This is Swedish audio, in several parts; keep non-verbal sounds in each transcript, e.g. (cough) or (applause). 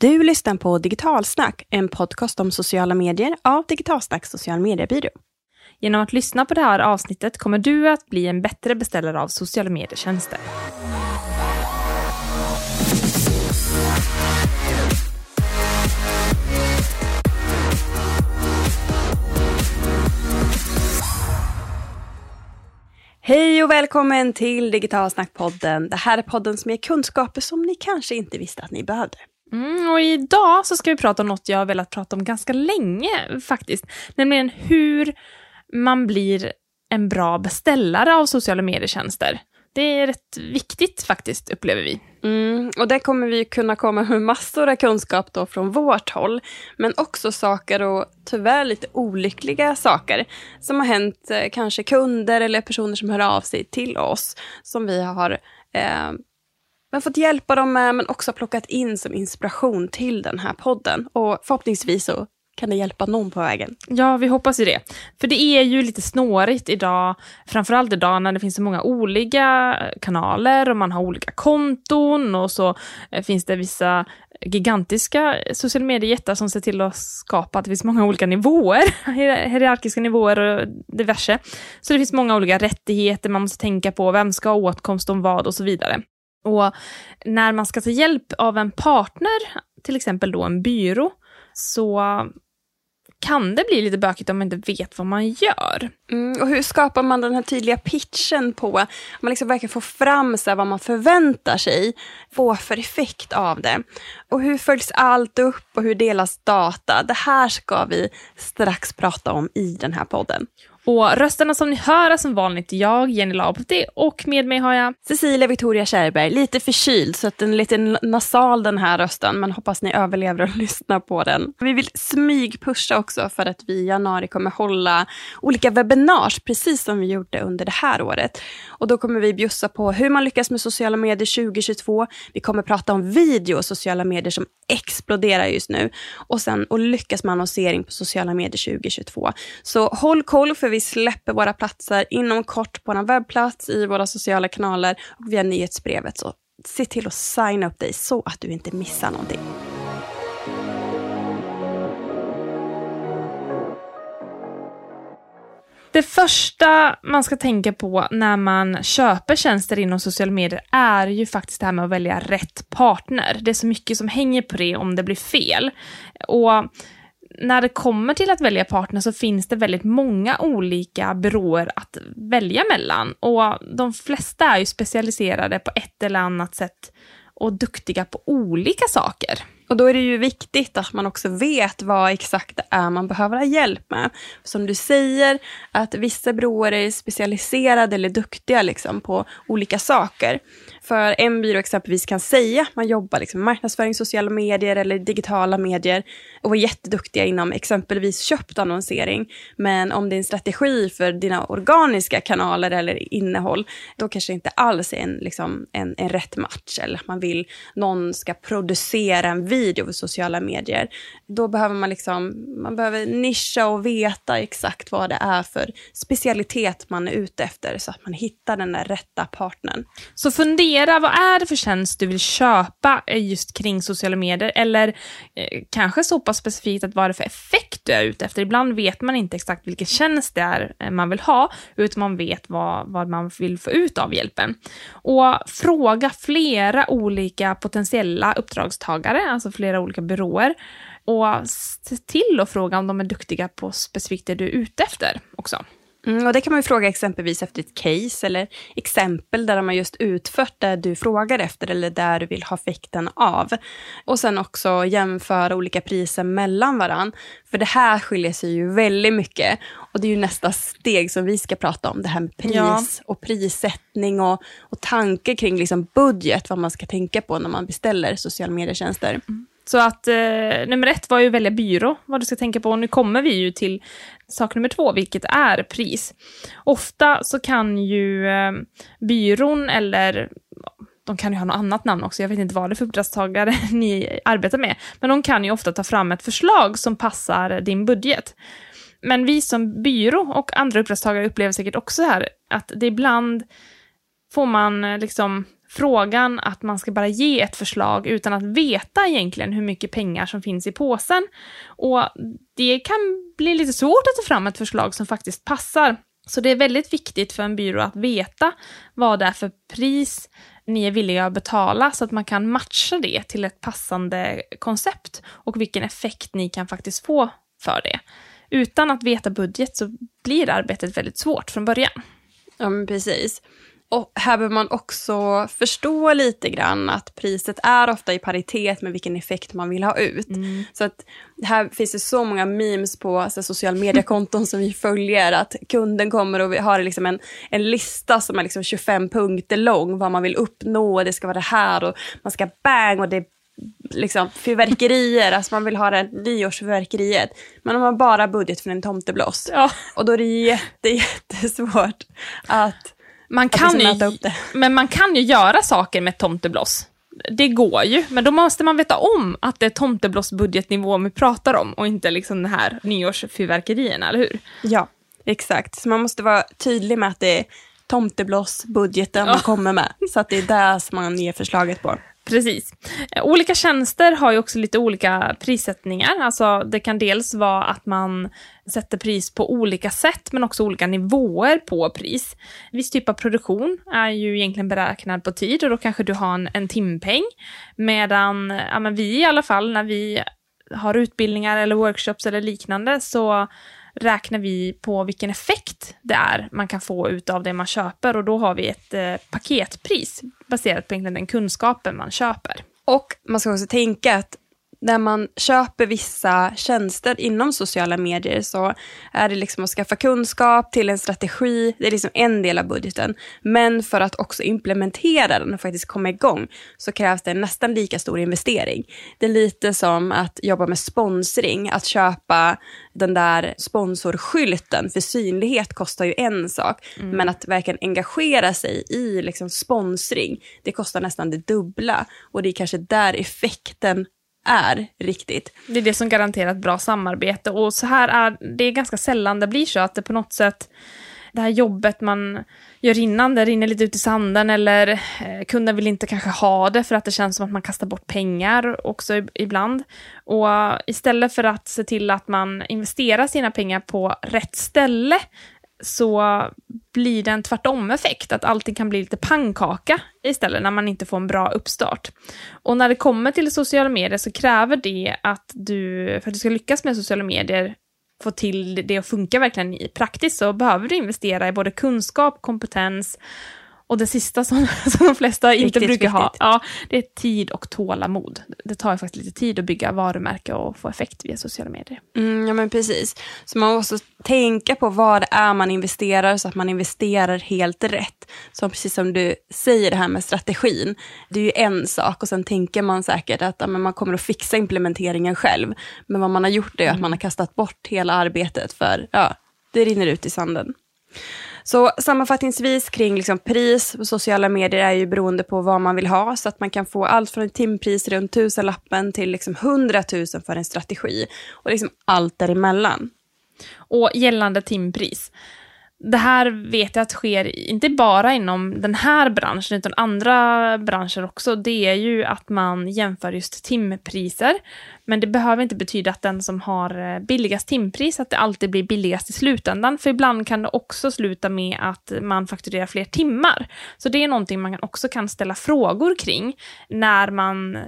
Du lyssnar på Digitalsnack, en podcast om sociala medier av Digitalsnacks social mediebyrå. Genom att lyssna på det här avsnittet kommer du att bli en bättre beställare av sociala medietjänster. Hej och välkommen till Digitalsnackpodden. Det här är podden som ger kunskaper som ni kanske inte visste att ni behövde. Mm, och idag så ska vi prata om något jag har velat prata om ganska länge faktiskt. Nämligen hur man blir en bra beställare av sociala medietjänster. Det är rätt viktigt faktiskt, upplever vi. Mm, och där kommer vi kunna komma med massor av kunskap då från vårt håll. Men också saker och tyvärr lite olyckliga saker som har hänt eh, kanske kunder eller personer som hör av sig till oss som vi har eh, men fått hjälpa dem med men också plockat in som inspiration till den här podden. Och förhoppningsvis så kan det hjälpa någon på vägen? Ja, vi hoppas ju det. För det är ju lite snårigt idag, framförallt idag när det finns så många olika eh, kanaler och man har olika konton och så eh, finns det vissa gigantiska eh, sociala mediejättar som ser till att skapa att det finns många olika nivåer, (laughs) hierarkiska nivåer och diverse. Så det finns många olika rättigheter man måste tänka på, vem ska ha åtkomst om vad och så vidare. Och när man ska ta hjälp av en partner, till exempel då en byrå, så kan det bli lite bökigt om man inte vet vad man gör. Mm, och hur skapar man den här tydliga pitchen på, man liksom verkligen får fram så vad man förväntar sig, få för effekt av det. Och hur följs allt upp och hur delas data? Det här ska vi strax prata om i den här podden. Och rösterna som ni hör är som vanligt jag, Jenny Laupti, och med mig har jag Cecilia Victoria Kärrberg, lite förkyld så att den är lite nasal den här rösten, men hoppas ni överlever och (laughs) lyssnar på den. Vi vill smygpusha också för att vi i januari kommer hålla olika webbinars, precis som vi gjorde under det här året. Och då kommer vi bjussa på hur man lyckas med sociala medier 2022. Vi kommer prata om video och sociala medier som exploderar just nu. Och sen och lyckas med annonsering på sociala medier 2022. Så håll koll för vi släpper våra platser inom kort på vår webbplats, i våra sociala kanaler och via nyhetsbrevet. Så se till att signa upp dig så att du inte missar någonting. Det första man ska tänka på när man köper tjänster inom sociala medier är ju faktiskt det här med att välja rätt partner. Det är så mycket som hänger på det om det blir fel. Och när det kommer till att välja partner så finns det väldigt många olika byråer att välja mellan. Och de flesta är ju specialiserade på ett eller annat sätt och duktiga på olika saker. Och då är det ju viktigt att man också vet vad exakt det är man behöver ha hjälp med. Som du säger, att vissa byråer är specialiserade eller duktiga liksom på olika saker. För en byrå exempelvis kan säga att man jobbar liksom marknadsföring, sociala medier eller digitala medier och är jätteduktiga inom exempelvis köpt annonsering. Men om det är en strategi för dina organiska kanaler eller innehåll, då kanske inte alls är en, liksom, en, en rätt match. Eller att man vill någon ska producera en video för sociala medier. Då behöver man, liksom, man behöver nischa och veta exakt vad det är för specialitet man är ute efter så att man hittar den där rätta partnern. Så fundera vad är det för tjänst du vill köpa eh, just kring sociala medier? Eller eh, kanske så pass specifikt att vad är det för effekt du är ute efter? Ibland vet man inte exakt vilken tjänst det är eh, man vill ha, utan man vet vad, vad man vill få ut av hjälpen. Och fråga flera olika potentiella uppdragstagare, alltså Alltså flera olika byråer, och se till att fråga om de är duktiga på specifikt det du är ute efter också. Mm, och det kan man ju fråga exempelvis efter ett case eller exempel där de har just utfört det du frågar efter eller där du vill ha effekten av. Och sen också jämföra olika priser mellan varann. För det här skiljer sig ju väldigt mycket. Och det är ju nästa steg som vi ska prata om, det här med pris ja. och prissättning och, och tanke kring liksom budget, vad man ska tänka på när man beställer sociala medietjänster. Mm. Så att eh, nummer ett var ju att välja byrå, vad du ska tänka på. Och nu kommer vi ju till sak nummer två, vilket är pris. Ofta så kan ju eh, byrån eller de kan ju ha något annat namn också, jag vet inte vad det är för uppdragstagare (laughs) ni arbetar med, men de kan ju ofta ta fram ett förslag som passar din budget. Men vi som byrå och andra uppdragstagare upplever säkert också här att det ibland får man eh, liksom frågan att man ska bara ge ett förslag utan att veta egentligen hur mycket pengar som finns i påsen. Och det kan bli lite svårt att ta fram ett förslag som faktiskt passar. Så det är väldigt viktigt för en byrå att veta vad det är för pris ni är villiga att betala så att man kan matcha det till ett passande koncept och vilken effekt ni kan faktiskt få för det. Utan att veta budget så blir arbetet väldigt svårt från början. Ja, men precis. Och här behöver man också förstå lite grann att priset är ofta i paritet med vilken effekt man vill ha ut. Mm. Så att här finns det så många memes på alltså, sociala mediekonton (laughs) som vi följer, att kunden kommer och har liksom en, en lista som är liksom 25 punkter lång, vad man vill uppnå, det ska vara det här och man ska bang och det är liksom fyrverkerier, (laughs) alltså man vill ha det nyårsfyrverkeriet. Men om man bara budget för en tomtebloss. Ja. Och då är det jätte, (laughs) jättesvårt att man kan ju, (laughs) Men man kan ju göra saker med tomtebloss. Det går ju, men då måste man veta om att det är tomtebloss budgetnivå vi pratar om och inte liksom den här nyårsfyrverkerierna, eller hur? Ja, exakt. Så man måste vara tydlig med att det är tomtebloss budgeten man kommer med. Så att det är det som man ger förslaget på. Precis. Eh, olika tjänster har ju också lite olika prissättningar. Alltså det kan dels vara att man sätter pris på olika sätt, men också olika nivåer på pris. Viss typ av produktion är ju egentligen beräknad på tid och då kanske du har en, en timpeng. Medan ja, men vi i alla fall, när vi har utbildningar eller workshops eller liknande, så räknar vi på vilken effekt det är man kan få ut av det man köper och då har vi ett eh, paketpris baserat på den kunskapen man köper. Och man ska också tänka att när man köper vissa tjänster inom sociala medier så är det liksom att skaffa kunskap till en strategi, det är liksom en del av budgeten. Men för att också implementera den och faktiskt komma igång så krävs det en nästan lika stor investering. Det är lite som att jobba med sponsring, att köpa den där sponsorskylten, för synlighet kostar ju en sak, mm. men att verkligen engagera sig i liksom sponsring, det kostar nästan det dubbla. Och det är kanske där effekten är riktigt. Det är det som garanterar ett bra samarbete och så här är det är ganska sällan det blir så att det på något sätt det här jobbet man gör innan, det rinner lite ut i sanden eller eh, kunden vill inte kanske ha det för att det känns som att man kastar bort pengar också ibland. Och istället för att se till att man investerar sina pengar på rätt ställe så blir det en tvärtom-effekt, att allting kan bli lite pannkaka istället när man inte får en bra uppstart. Och när det kommer till sociala medier så kräver det att du, för att du ska lyckas med sociala medier, få till det att funka verkligen i praktiskt så behöver du investera i både kunskap, kompetens och det sista som, (laughs) som de flesta inte brukar viktigt. ha, ja, det är tid och tålamod. Det tar ju faktiskt lite tid att bygga varumärke och få effekt via sociala medier. Mm, ja men precis. Så man måste tänka på vad det är man investerar så att man investerar helt rätt. Så precis som du säger det här med strategin, det är ju en sak och sen tänker man säkert att ja, man kommer att fixa implementeringen själv. Men vad man har gjort är mm. att man har kastat bort hela arbetet för ja, det rinner ut i sanden. Så sammanfattningsvis kring liksom pris på sociala medier är ju beroende på vad man vill ha. Så att man kan få allt från ett timpris runt tusenlappen till liksom 100 000 för en strategi. Och liksom allt däremellan. Och gällande timpris, det här vet jag att sker inte bara inom den här branschen, utan andra branscher också. Det är ju att man jämför just timpriser. Men det behöver inte betyda att den som har eh, billigast timpris, att det alltid blir billigast i slutändan. För ibland kan det också sluta med att man fakturerar fler timmar. Så det är någonting man också kan ställa frågor kring när man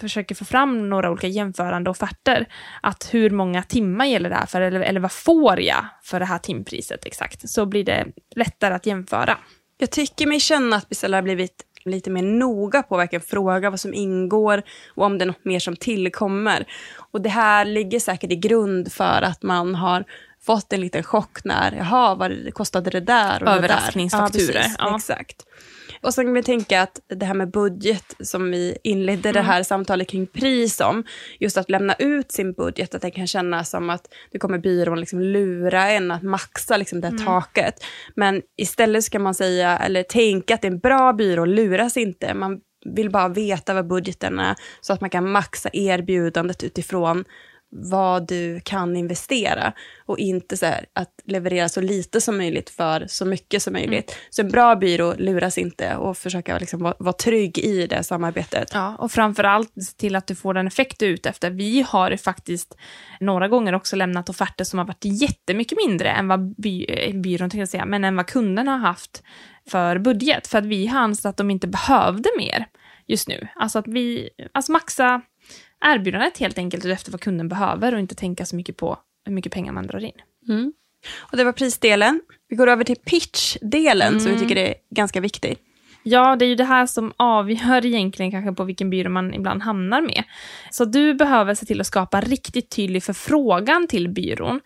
försöker få fram några olika jämförande offerter. Att hur många timmar gäller det här för, eller, eller vad får jag för det här timpriset exakt? Så blir det lättare att jämföra. Jag tycker mig känna att beställare har blivit lite mer noga på att fråga vad som ingår och om det är något mer som tillkommer. Och det här ligger säkert i grund för att man har fått en liten chock när, jaha, vad kostade det där? Och Överraskningsfakturer. Ja, ja. Exakt. Och så kan vi tänka att det här med budget som vi inledde mm. det här samtalet kring pris om, just att lämna ut sin budget, att det kan kännas som att det kommer byrån liksom lura en att maxa liksom det mm. taket. Men istället ska man säga, eller tänka att det är en bra byrå luras inte. Man vill bara veta vad budgeten är så att man kan maxa erbjudandet utifrån vad du kan investera och inte så här, att leverera så lite som möjligt för så mycket som möjligt. Mm. Så en bra byrå luras inte och försöka liksom vara, vara trygg i det samarbetet. Ja, och framförallt till att du får den effekt du är ute efter. Vi har faktiskt några gånger också lämnat offerter som har varit jättemycket mindre än vad by, byrån, tänkte säga, men än vad kunderna har haft för budget, för att vi har ansett att de inte behövde mer just nu. Alltså att vi, alltså maxa erbjudandet helt enkelt efter vad kunden behöver och inte tänka så mycket på hur mycket pengar man drar in. Mm. Och det var prisdelen. Vi går över till pitchdelen mm. som vi tycker är ganska viktig. Ja, det är ju det här som avgör egentligen kanske på vilken byrå man ibland hamnar med. Så du behöver se till att skapa riktigt tydlig förfrågan till byrån.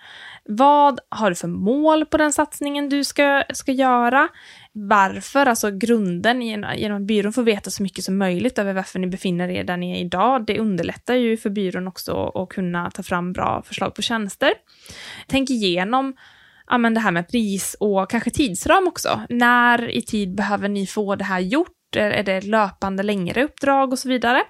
Vad har du för mål på den satsningen du ska, ska göra? Varför, alltså grunden genom att byrån får veta så mycket som möjligt över varför ni befinner er där ni är idag. Det underlättar ju för byrån också att kunna ta fram bra förslag på tjänster. Tänk igenom ja, men det här med pris och kanske tidsram också. När i tid behöver ni få det här gjort? Är det löpande längre uppdrag och så vidare?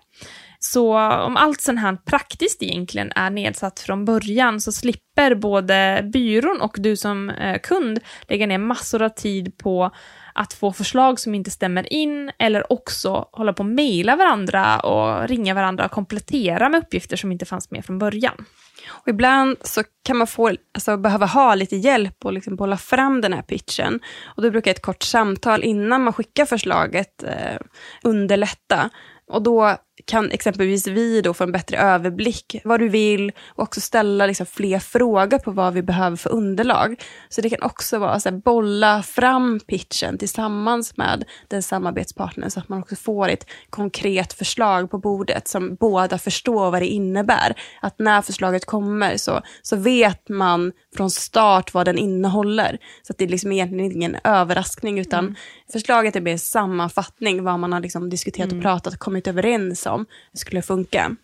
Så om allt sånt här praktiskt egentligen är nedsatt från början så slipper både byrån och du som eh, kund lägga ner massor av tid på att få förslag som inte stämmer in eller också hålla på och mejla varandra och ringa varandra och komplettera med uppgifter som inte fanns med från början. Och ibland så kan man få, alltså, behöva ha lite hjälp och liksom hålla fram den här pitchen. Och då brukar ett kort samtal innan man skickar förslaget eh, underlätta. Och då kan exempelvis vi då få en bättre överblick vad du vill och också ställa liksom fler frågor på vad vi behöver för underlag. Så det kan också vara att bolla fram pitchen tillsammans med den samarbetspartnern så att man också får ett konkret förslag på bordet som båda förstår vad det innebär. Att när förslaget kommer så, så vet man från start vad den innehåller. Så att det är liksom egentligen ingen överraskning utan mm. förslaget är mer sammanfattning vad man har liksom diskuterat och mm. pratat och kommit överens om skulle funka.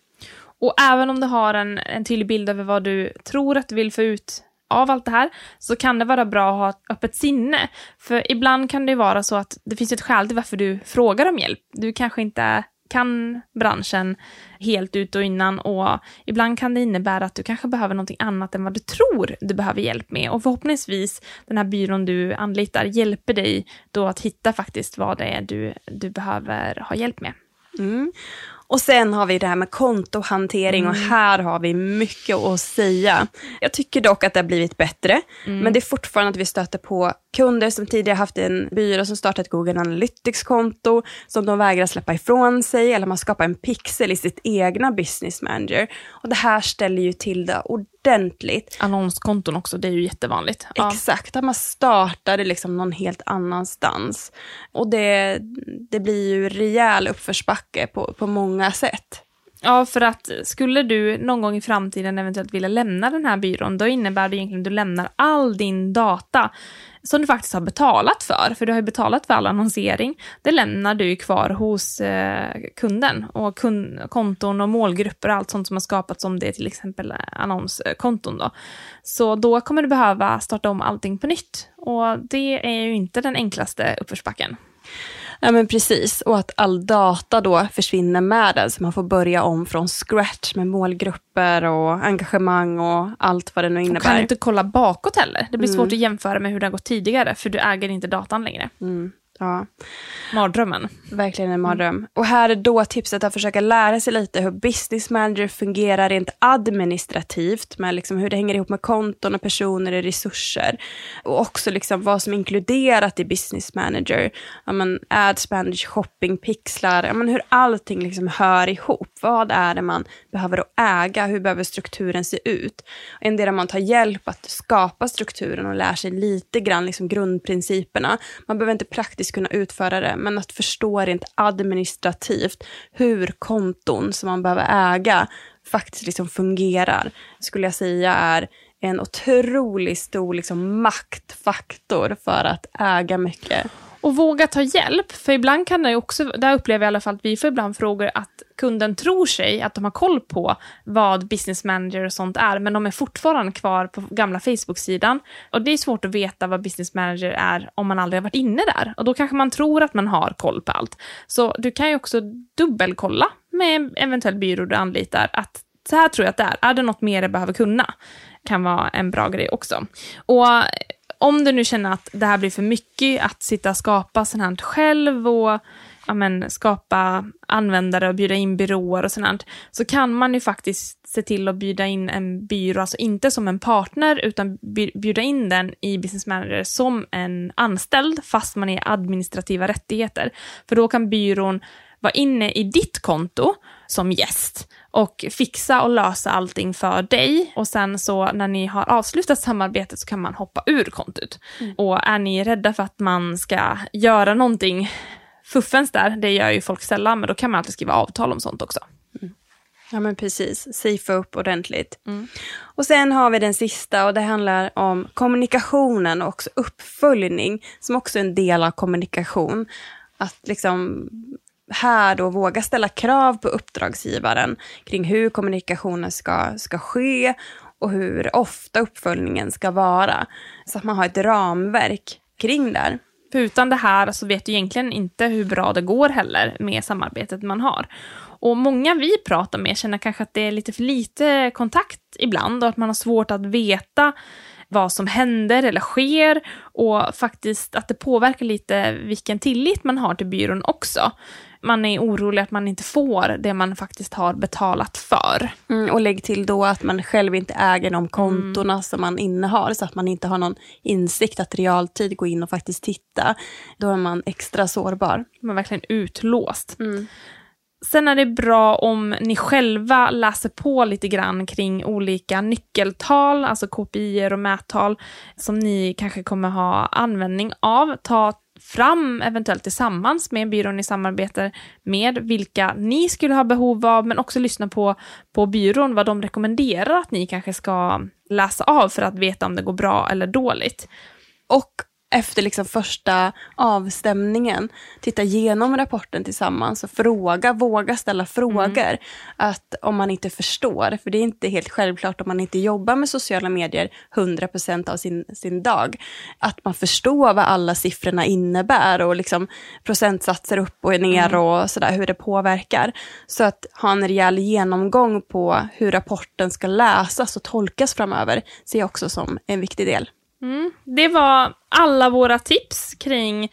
Och även om du har en, en tydlig bild över vad du tror att du vill få ut av allt det här, så kan det vara bra att ha ett öppet sinne. För ibland kan det vara så att det finns ett skäl till varför du frågar om hjälp. Du kanske inte kan branschen helt ut och innan och ibland kan det innebära att du kanske behöver någonting annat än vad du tror du behöver hjälp med och förhoppningsvis den här byrån du anlitar hjälper dig då att hitta faktiskt vad det är du, du behöver ha hjälp med. Mm. Och sen har vi det här med kontohantering mm. och här har vi mycket att säga. Jag tycker dock att det har blivit bättre, mm. men det är fortfarande att vi stöter på kunder som tidigare haft en byrå som startat ett Google Analytics-konto som de vägrar släppa ifrån sig eller man skapar en pixel i sitt egna business manager. Och det här ställer ju till det ordentligt. Annonskonton också, det är ju jättevanligt. Exakt, att man startade liksom någon helt annanstans. Och det, det blir ju rejäl uppförsbacke på, på många sätt. Ja, för att skulle du någon gång i framtiden eventuellt vilja lämna den här byrån, då innebär det egentligen att du lämnar all din data som du faktiskt har betalat för, för du har ju betalat för all annonsering, det lämnar du ju kvar hos eh, kunden och kund, konton och målgrupper och allt sånt som har skapats om det är till exempel annonskonton då. Så då kommer du behöva starta om allting på nytt och det är ju inte den enklaste uppförsbacken. Ja men precis, och att all data då försvinner med den, så man får börja om från scratch med målgrupper och engagemang och allt vad det nu innebär. Och kan inte kolla bakåt heller. Det blir mm. svårt att jämföra med hur det har gått tidigare, för du äger inte datan längre. Mm. Ja. Mardrömmen. Verkligen en mardröm. Mm. Och här är då tipset att försöka lära sig lite hur business manager fungerar rent administrativt, med liksom hur det hänger ihop med konton och personer och resurser. Och också liksom vad som är inkluderat i business manager. Ja, men ads manager, shopping, pixlar, ja, men hur allting liksom hör ihop. Vad är det man behöver äga? Hur behöver strukturen se ut? En del man tar hjälp att skapa strukturen och lär sig lite grann liksom grundprinciperna. Man behöver inte praktiskt kunna utföra det, men att förstå rent administrativt hur konton som man behöver äga faktiskt liksom fungerar, skulle jag säga är en otroligt stor liksom maktfaktor för att äga mycket. Och våga ta hjälp, för ibland kan det också, där upplever jag i alla fall att vi får ibland frågor att kunden tror sig att de har koll på vad business manager och sånt är, men de är fortfarande kvar på gamla Facebook-sidan. Och det är svårt att veta vad business manager är om man aldrig har varit inne där. Och då kanske man tror att man har koll på allt. Så du kan ju också dubbelkolla med eventuell byrå du anlitar, att så här tror jag att det är. Är det något mer jag behöver kunna? Kan vara en bra grej också. Och om du nu känner att det här blir för mycket, att sitta och skapa sånt här själv och ja, men, skapa användare och bjuda in byråer och sånt, så kan man ju faktiskt se till att bjuda in en byrå, alltså inte som en partner, utan bjuda in den i Business Manager som en anställd, fast man är administrativa rättigheter. För då kan byrån vara inne i ditt konto som gäst och fixa och lösa allting för dig. Och sen så när ni har avslutat samarbetet så kan man hoppa ur kontot. Mm. Och är ni rädda för att man ska göra någonting fuffens där, det gör ju folk sällan, men då kan man alltid skriva avtal om sånt också. Mm. Ja men precis, safea upp ordentligt. Mm. Och sen har vi den sista och det handlar om kommunikationen och också uppföljning, som också är en del av kommunikation. Att liksom här då våga ställa krav på uppdragsgivaren kring hur kommunikationen ska, ska ske och hur ofta uppföljningen ska vara. Så att man har ett ramverk kring där. För utan det här så vet du egentligen inte hur bra det går heller med samarbetet man har. Och många vi pratar med känner kanske att det är lite för lite kontakt ibland och att man har svårt att veta vad som händer eller sker och faktiskt att det påverkar lite vilken tillit man har till byrån också man är orolig att man inte får det man faktiskt har betalat för. Mm, och lägg till då att man själv inte äger de kontona mm. som man innehar, så att man inte har någon insikt att realtid gå in och faktiskt titta. Då är man extra sårbar. Man är verkligen utlåst. Mm. Sen är det bra om ni själva läser på lite grann kring olika nyckeltal, alltså KPI och mättal, som ni kanske kommer ha användning av. Ta fram, eventuellt tillsammans med byrån ni samarbetar med, vilka ni skulle ha behov av, men också lyssna på, på byrån, vad de rekommenderar att ni kanske ska läsa av för att veta om det går bra eller dåligt. Och efter liksom första avstämningen titta igenom rapporten tillsammans och fråga, våga ställa frågor. Mm. Att om man inte förstår, för det är inte helt självklart om man inte jobbar med sociala medier 100% av sin, sin dag, att man förstår vad alla siffrorna innebär och liksom procentsatser upp och ner mm. och sådär, hur det påverkar. Så att ha en rejäl genomgång på hur rapporten ska läsas och tolkas framöver ser jag också som en viktig del. Mm. Det var alla våra tips kring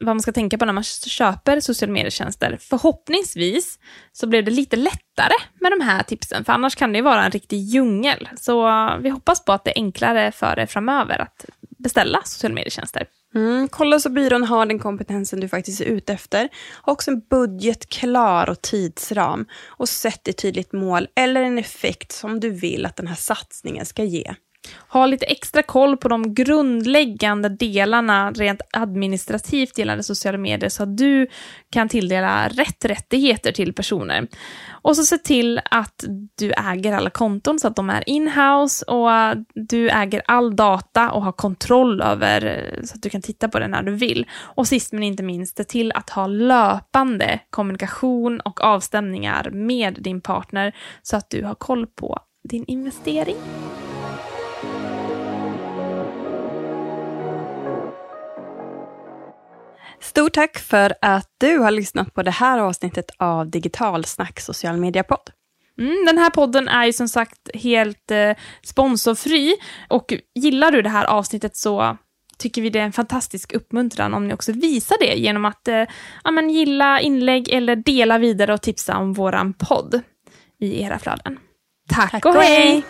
vad man ska tänka på när man köper sociala medietjänster. Förhoppningsvis så blev det lite lättare med de här tipsen, för annars kan det ju vara en riktig djungel. Så vi hoppas på att det är enklare för er framöver att beställa sociala medietjänster. Mm, kolla så byrån har den kompetensen du faktiskt är ute efter. Ha också en budget klar och tidsram. Och sätt ett tydligt mål eller en effekt som du vill att den här satsningen ska ge ha lite extra koll på de grundläggande delarna rent administrativt gällande sociala medier så att du kan tilldela rätt rättigheter till personer. Och så se till att du äger alla konton så att de är inhouse och du äger all data och har kontroll över eh, så att du kan titta på det när du vill. Och sist men inte minst, se till att ha löpande kommunikation och avstämningar med din partner så att du har koll på din investering. Stort tack för att du har lyssnat på det här avsnittet av Digitalsnack social media-podd. Mm, den här podden är ju som sagt helt eh, sponsorfri och gillar du det här avsnittet så tycker vi det är en fantastisk uppmuntran om ni också visar det genom att eh, ja, men gilla inlägg eller dela vidare och tipsa om våran podd i era flöden. Tack, Tack och hej! hej.